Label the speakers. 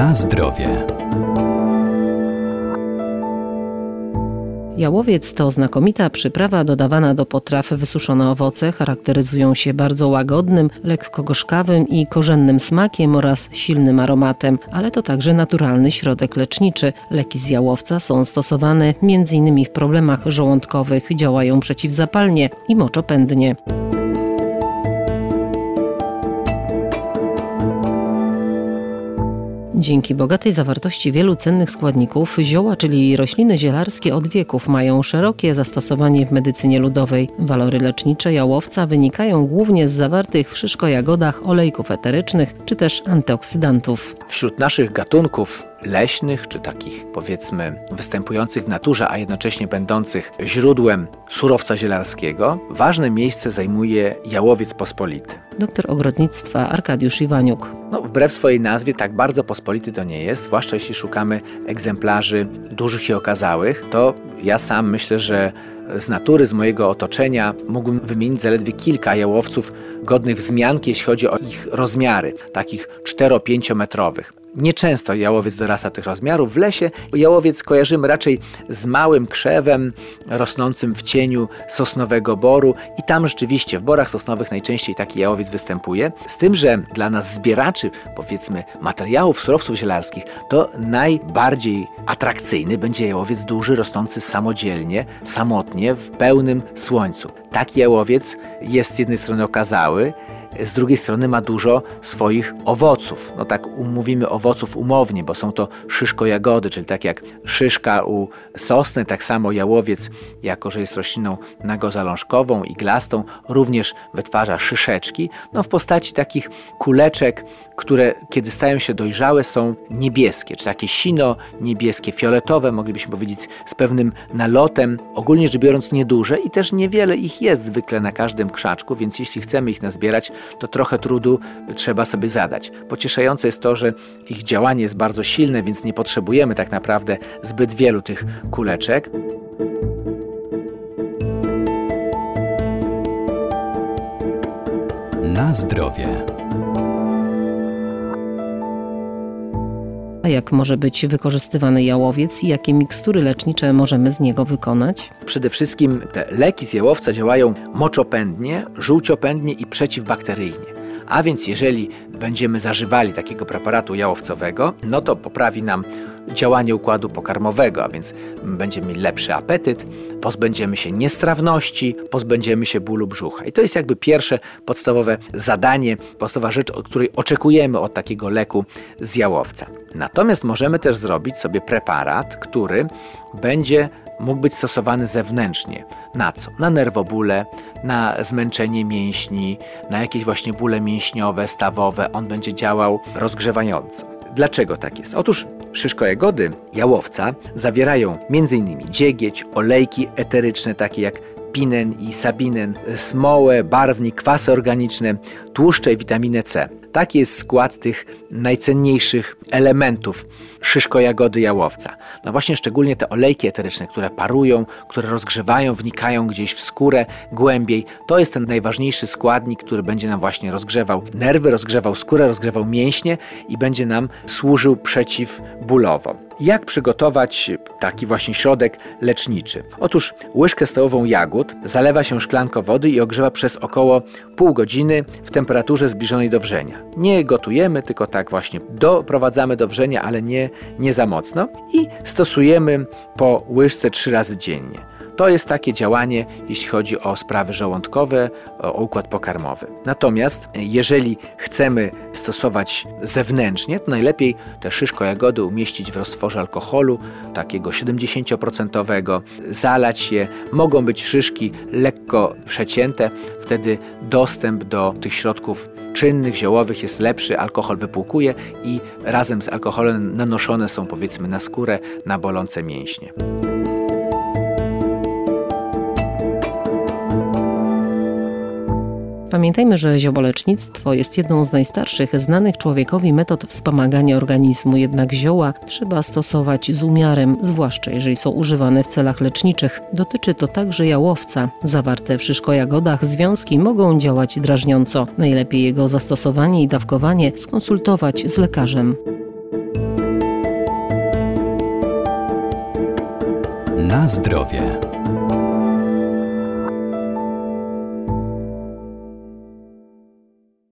Speaker 1: Na zdrowie. Jałowiec to znakomita przyprawa dodawana do potraw. Wysuszone owoce charakteryzują się bardzo łagodnym, lekko gorzkawym i korzennym smakiem oraz silnym aromatem, ale to także naturalny środek leczniczy. Leki z jałowca są stosowane m.in. w problemach żołądkowych, działają przeciwzapalnie i moczopędnie. Dzięki bogatej zawartości wielu cennych składników, zioła, czyli rośliny zielarskie od wieków mają szerokie zastosowanie w medycynie ludowej. Walory lecznicze jałowca wynikają głównie z zawartych w szyszko-jagodach olejków eterycznych czy też antyoksydantów.
Speaker 2: Wśród naszych gatunków leśnych, czy takich powiedzmy występujących w naturze, a jednocześnie będących źródłem surowca zielarskiego, ważne miejsce zajmuje jałowiec pospolity.
Speaker 1: Doktor ogrodnictwa Arkadiusz Iwaniuk.
Speaker 2: No, wbrew swojej nazwie tak bardzo pospolity to nie jest, zwłaszcza jeśli szukamy egzemplarzy dużych i okazałych, to ja sam myślę, że z natury, z mojego otoczenia mógłbym wymienić zaledwie kilka jałowców godnych wzmianki, jeśli chodzi o ich rozmiary, takich 4-5 metrowych. Nieczęsto jałowiec dorasta tych rozmiarów. W lesie jałowiec kojarzymy raczej z małym krzewem rosnącym w cieniu sosnowego boru i tam rzeczywiście w borach sosnowych najczęściej taki jałowiec występuje. Z tym, że dla nas zbieraczy powiedzmy materiałów, surowców zielarskich to najbardziej atrakcyjny będzie jałowiec duży, rosnący samodzielnie, samotnie, w pełnym słońcu. Taki jałowiec jest z jednej strony okazały, z drugiej strony ma dużo swoich owoców. No tak mówimy owoców umownie, bo są to szyszko-jagody, czyli tak jak szyszka u sosny, tak samo jałowiec, jako że jest rośliną nagozalążkową, iglastą, również wytwarza szyszeczki, no w postaci takich kuleczek, które kiedy stają się dojrzałe są niebieskie, czy takie sino niebieskie, fioletowe, moglibyśmy powiedzieć z pewnym nalotem, ogólnie rzecz biorąc nieduże i też niewiele ich jest zwykle na każdym krzaczku, więc jeśli chcemy ich nazbierać, to trochę trudu trzeba sobie zadać. Pocieszające jest to, że ich działanie jest bardzo silne, więc nie potrzebujemy tak naprawdę zbyt wielu tych kuleczek.
Speaker 1: Na zdrowie. Jak może być wykorzystywany jałowiec i jakie mikstury lecznicze możemy z niego wykonać?
Speaker 2: Przede wszystkim te leki z jałowca działają moczopędnie, żółciopędnie i przeciwbakteryjnie. A więc jeżeli będziemy zażywali takiego preparatu jałowcowego, no to poprawi nam działanie układu pokarmowego, a więc będziemy mieli lepszy apetyt, pozbędziemy się niestrawności, pozbędziemy się bólu brzucha. I to jest jakby pierwsze podstawowe zadanie, podstawowa rzecz, o której oczekujemy od takiego leku z jałowca. Natomiast możemy też zrobić sobie preparat, który będzie mógł być stosowany zewnętrznie. Na co? Na nerwobóle, na zmęczenie mięśni, na jakieś właśnie bóle mięśniowe, stawowe. On będzie działał rozgrzewająco. Dlaczego tak jest? Otóż szyszko jagody jałowca zawierają m.in. dziegieć, olejki eteryczne takie jak pinen i sabinen, smołę, barwnik, kwasy organiczne, tłuszcze i witaminę C. Taki jest skład tych najcenniejszych elementów szyszko jagody jałowca. No właśnie szczególnie te olejki eteryczne, które parują, które rozgrzewają, wnikają gdzieś w skórę głębiej. To jest ten najważniejszy składnik, który będzie nam właśnie rozgrzewał nerwy, rozgrzewał skórę, rozgrzewał mięśnie i będzie nam służył przeciwbólowo. Jak przygotować taki właśnie środek leczniczy? Otóż łyżkę stołową jagód zalewa się szklanko wody i ogrzewa przez około pół godziny w temperaturze zbliżonej do wrzenia. Nie gotujemy, tylko tak właśnie doprowadzamy do wrzenia, ale nie, nie za mocno i stosujemy po łyżce trzy razy dziennie. To jest takie działanie, jeśli chodzi o sprawy żołądkowe, o układ pokarmowy. Natomiast jeżeli chcemy stosować zewnętrznie, to najlepiej te szyszko jagody umieścić w roztworze alkoholu, takiego 70%, zalać je. Mogą być szyszki lekko przecięte, wtedy dostęp do tych środków czynnych, ziołowych jest lepszy, alkohol wypłukuje i razem z alkoholem nanoszone są powiedzmy na skórę, na bolące mięśnie.
Speaker 1: Pamiętajmy, że ziołolecznictwo jest jedną z najstarszych znanych człowiekowi metod wspomagania organizmu, jednak zioła trzeba stosować z umiarem, zwłaszcza jeżeli są używane w celach leczniczych. Dotyczy to także jałowca. Zawarte w szyszkojagodach związki mogą działać drażniąco. Najlepiej jego zastosowanie i dawkowanie skonsultować z lekarzem.
Speaker 3: Na zdrowie.